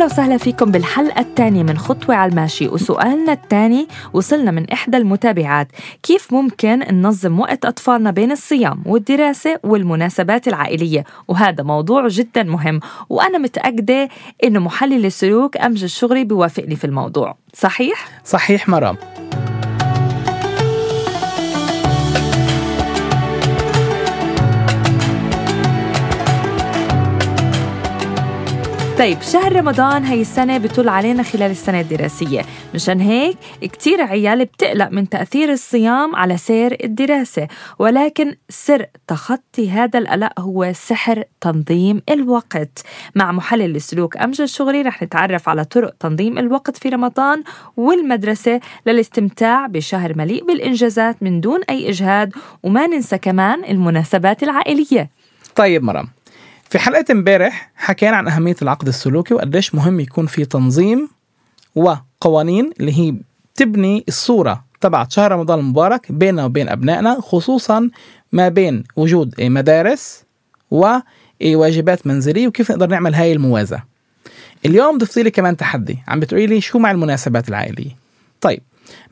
أهلا وسهلا فيكم بالحلقة الثانية من خطوة على الماشي. وسؤالنا الثاني وصلنا من إحدى المتابعات. كيف ممكن ننظم وقت أطفالنا بين الصيام والدراسة والمناسبات العائلية؟ وهذا موضوع جدا مهم. وأنا متأكدة إنه محلل السلوك أمجد الشغري بيوافقني في الموضوع. صحيح؟ صحيح مرام. طيب شهر رمضان هي السنة بتطل علينا خلال السنة الدراسية. مشان هيك كتير عيال بتقلق من تأثير الصيام على سير الدراسة. ولكن سر تخطي هذا القلق هو سحر تنظيم الوقت. مع محلل السلوك أمجد الشغري رح نتعرف على طرق تنظيم الوقت في رمضان والمدرسة للاستمتاع بشهر مليء بالإنجازات من دون أي إجهاد. وما ننسى كمان المناسبات العائلية. طيب مرام. في حلقة امبارح حكينا عن أهمية العقد السلوكي وقديش مهم يكون في تنظيم وقوانين اللي هي تبني الصورة تبعت شهر رمضان المبارك بيننا وبين أبنائنا خصوصا ما بين وجود مدارس وواجبات منزلية وكيف نقدر نعمل هاي الموازاة. اليوم ضفتي لي كمان تحدي عم بتقولي لي شو مع المناسبات العائلية؟ طيب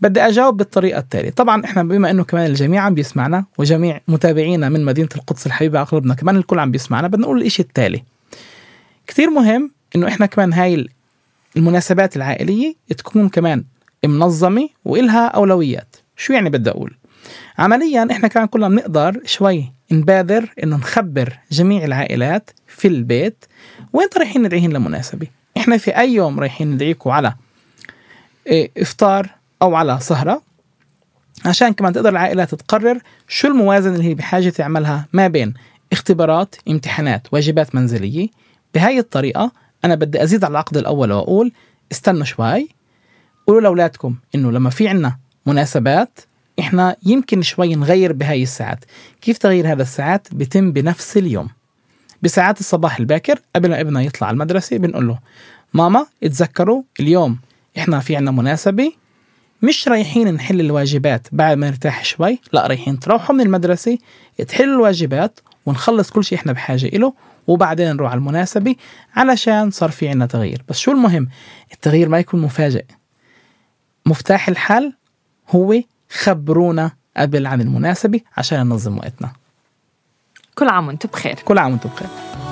بدي أجاوب بالطريقة التالية. طبعا إحنا بما إنه كمان الجميع عم بيسمعنا وجميع متابعينا من مدينة القدس الحبيبة أغلبنا كمان الكل عم بيسمعنا بدنا نقول الشيء التالي. كثير مهم إنه إحنا كمان هاي المناسبات العائلية تكون كمان منظمة وإلها أولويات. شو يعني بدي أقول؟ عمليا إحنا كمان كلنا بنقدر شوي نبادر إنه نخبر جميع العائلات في البيت وين رايحين ندعيهم لمناسبة. إحنا في أي يوم رايحين ندعيكم على إيه، إفطار أو على سهره عشان كمان تقدر العائلات تقرر شو الموازنه اللي هي بحاجة تعملها ما بين اختبارات امتحانات واجبات منزلية. بهاي الطريقة أنا بدي أزيد على العقد الأول وأقول استنوا شوي. قولوا لأولادكم إنه لما في عنا مناسبات إحنا يمكن شوي نغير بهاي الساعات. كيف تغيير هذا الساعات؟ بيتم بنفس اليوم. بساعات الصباح الباكر قبل ما ابننا يطلع المدرسة بنقول له ماما اتذكروا اليوم إحنا في عنا مناسبة مش رايحين نحل الواجبات بعد ما نرتاح شوي لا رايحين تروحوا من المدرسة تحلوا الواجبات ونخلص كل شيء إحنا بحاجة إله وبعدين نروح على المناسبة علشان صار في عنا تغيير. بس شو المهم؟ التغيير ما يكون مفاجئ. مفتاح الحل هو خبرونا قبل عن المناسبة عشان ننظم وقتنا. كل عام وأنتم بخير. كل عام وأنتم بخير.